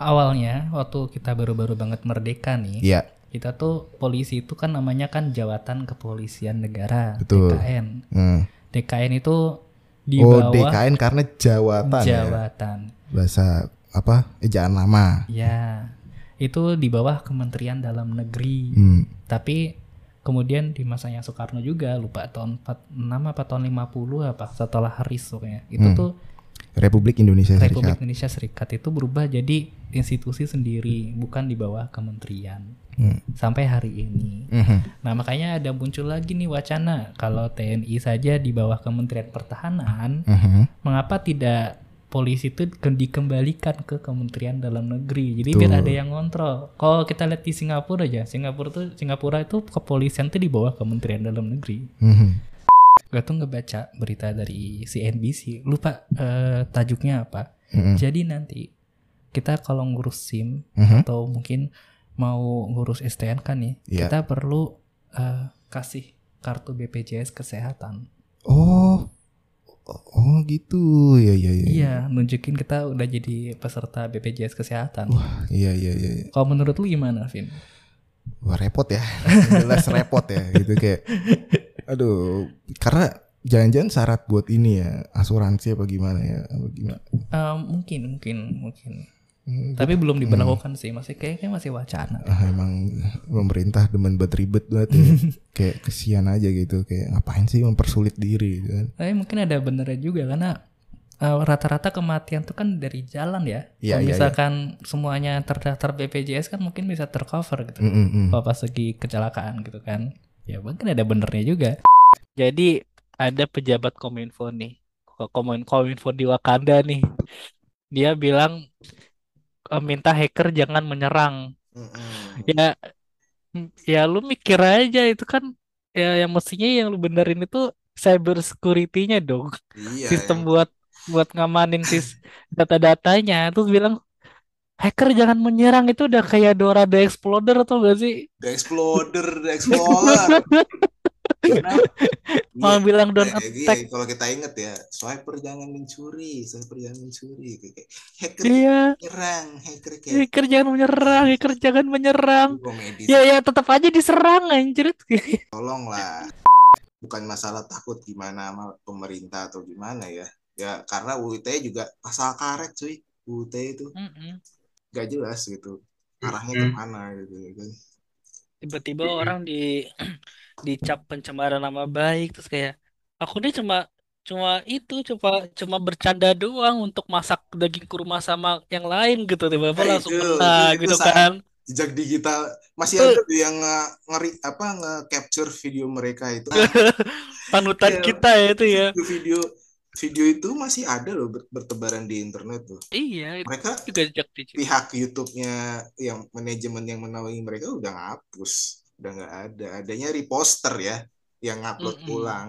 awalnya waktu kita baru-baru banget merdeka nih, Iya, kita tuh polisi itu kan namanya kan Jawatan Kepolisian Negara, Betul. DKN. Hmm. DKN itu di Oh, bawah DKN karena jawatan ya. Jawatan. Bahasa apa? Ejaan lama. Ya, itu di bawah Kementerian Dalam Negeri. Hmm. Tapi kemudian di masanya Soekarno juga lupa tahun 46 apa tahun 50 apa setelah Haris pokoknya. Itu Hmm. tuh Republik Indonesia Republik Serikat. Indonesia Serikat itu berubah jadi institusi sendiri, bukan di bawah kementerian. Hmm. Sampai hari ini. Mhm. Nah, makanya ada muncul lagi nih wacana kalau TNI saja di bawah Kementerian Pertahanan, Mhm. mengapa tidak polisi itu ke- dikembalikan ke Kementerian Dalam Negeri. Jadi biar ada yang ngontrol. Kalau kita lihat di Singapura aja, Singapura tuh Singapura itu kepolisian tuh di bawah Kementerian Dalam Negeri. Mhm. Gue tuh ngebaca berita dari CNBC, lupa eh, tajuknya apa. Mhm. Jadi nanti kita kalau ngurus SIM Mhm. atau mungkin mau ngurus STNK nih, Iya. kita perlu eh, kasih kartu BPJS kesehatan. Oh. Oh gitu. Ya ya ya. Iya, nunjukin kita udah jadi peserta BPJS kesehatan. Iya iya iya. iya. Kalau menurut lu gimana, Vin? Wah repot ya. Jelas repot ya gitu kayak. Aduh, karena jangan-jangan syarat buat ini ya asuransi apa gimana ya? Apa gimana? Eh, mungkin, mungkin, mungkin. Hmm, Tapi belum diberlakukan sih, masih kayaknya masih wacana. ah, emang pemerintah demen buat ribet banget ya. kayak kesian aja gitu kayak ngapain sih mempersulit diri gitu kan. Tapi mungkin ada benernya juga karena eh, rata-rata kematian tuh kan dari jalan ya. Iya, Kalau iya, misalkan semuanya terdaftar BPJS kan mungkin bisa tercover gitu. Mm, mm, mm. Kalau pas lagi kecelakaan gitu kan. Ya mungkin ada benernya juga. Jadi ada pejabat Kominfo nih. Komen Kominfo di Wakanda nih. Dia bilang eh, minta hacker jangan menyerang. Ya ya lu mikir aja itu kan ya yang mestinya yang lu benerin itu cyber security-nya dong. Iya. Sistem yang- buat buat ngamanin sis data-datanya. Terus bilang hacker jangan menyerang itu udah kayak Dora the Explorer atau gak sih? The Exploder, The Explorer. Mau Iya, bilang don't gini, attack. kalau kita inget ya, swiper jangan mencuri, swiper jangan mencuri. Hacker Iya, nyerang, hacker kayak hacker jangan menyerang, hacker jangan menyerang. komedi. Ya ya tetap aja diserang anjir. Tolonglah. Bukan masalah takut gimana sama pemerintah atau gimana ya. Ya karena UU ITE juga pasal karet cuy. UU ITE itu Mm-mm. Gak jelas gitu. Arahnya ke mana gitu ya kan. Tiba-tiba orang di dicap pencemaran nama baik terus kayak aku nih cuma cuma itu cuma cuma bercanda doang untuk masak daging kurma sama yang lain gitu tiba-tiba Nah, langsung itu, kena itu gitu kan. Jejak digital masih Eh. ada tuh yang nge- ngeri apa nge-capture video mereka itu. Panutan Iya. kita ya itu ya. Video video video itu masih ada loh ber- bertebaran di internet tuh. Iya, Mereka juga jejak digital. pihak YouTube-nya yang manajemen yang menaungi mereka udah ngapus, udah nggak ada. Adanya reposter ya yang ngupload Mm-mm. ulang.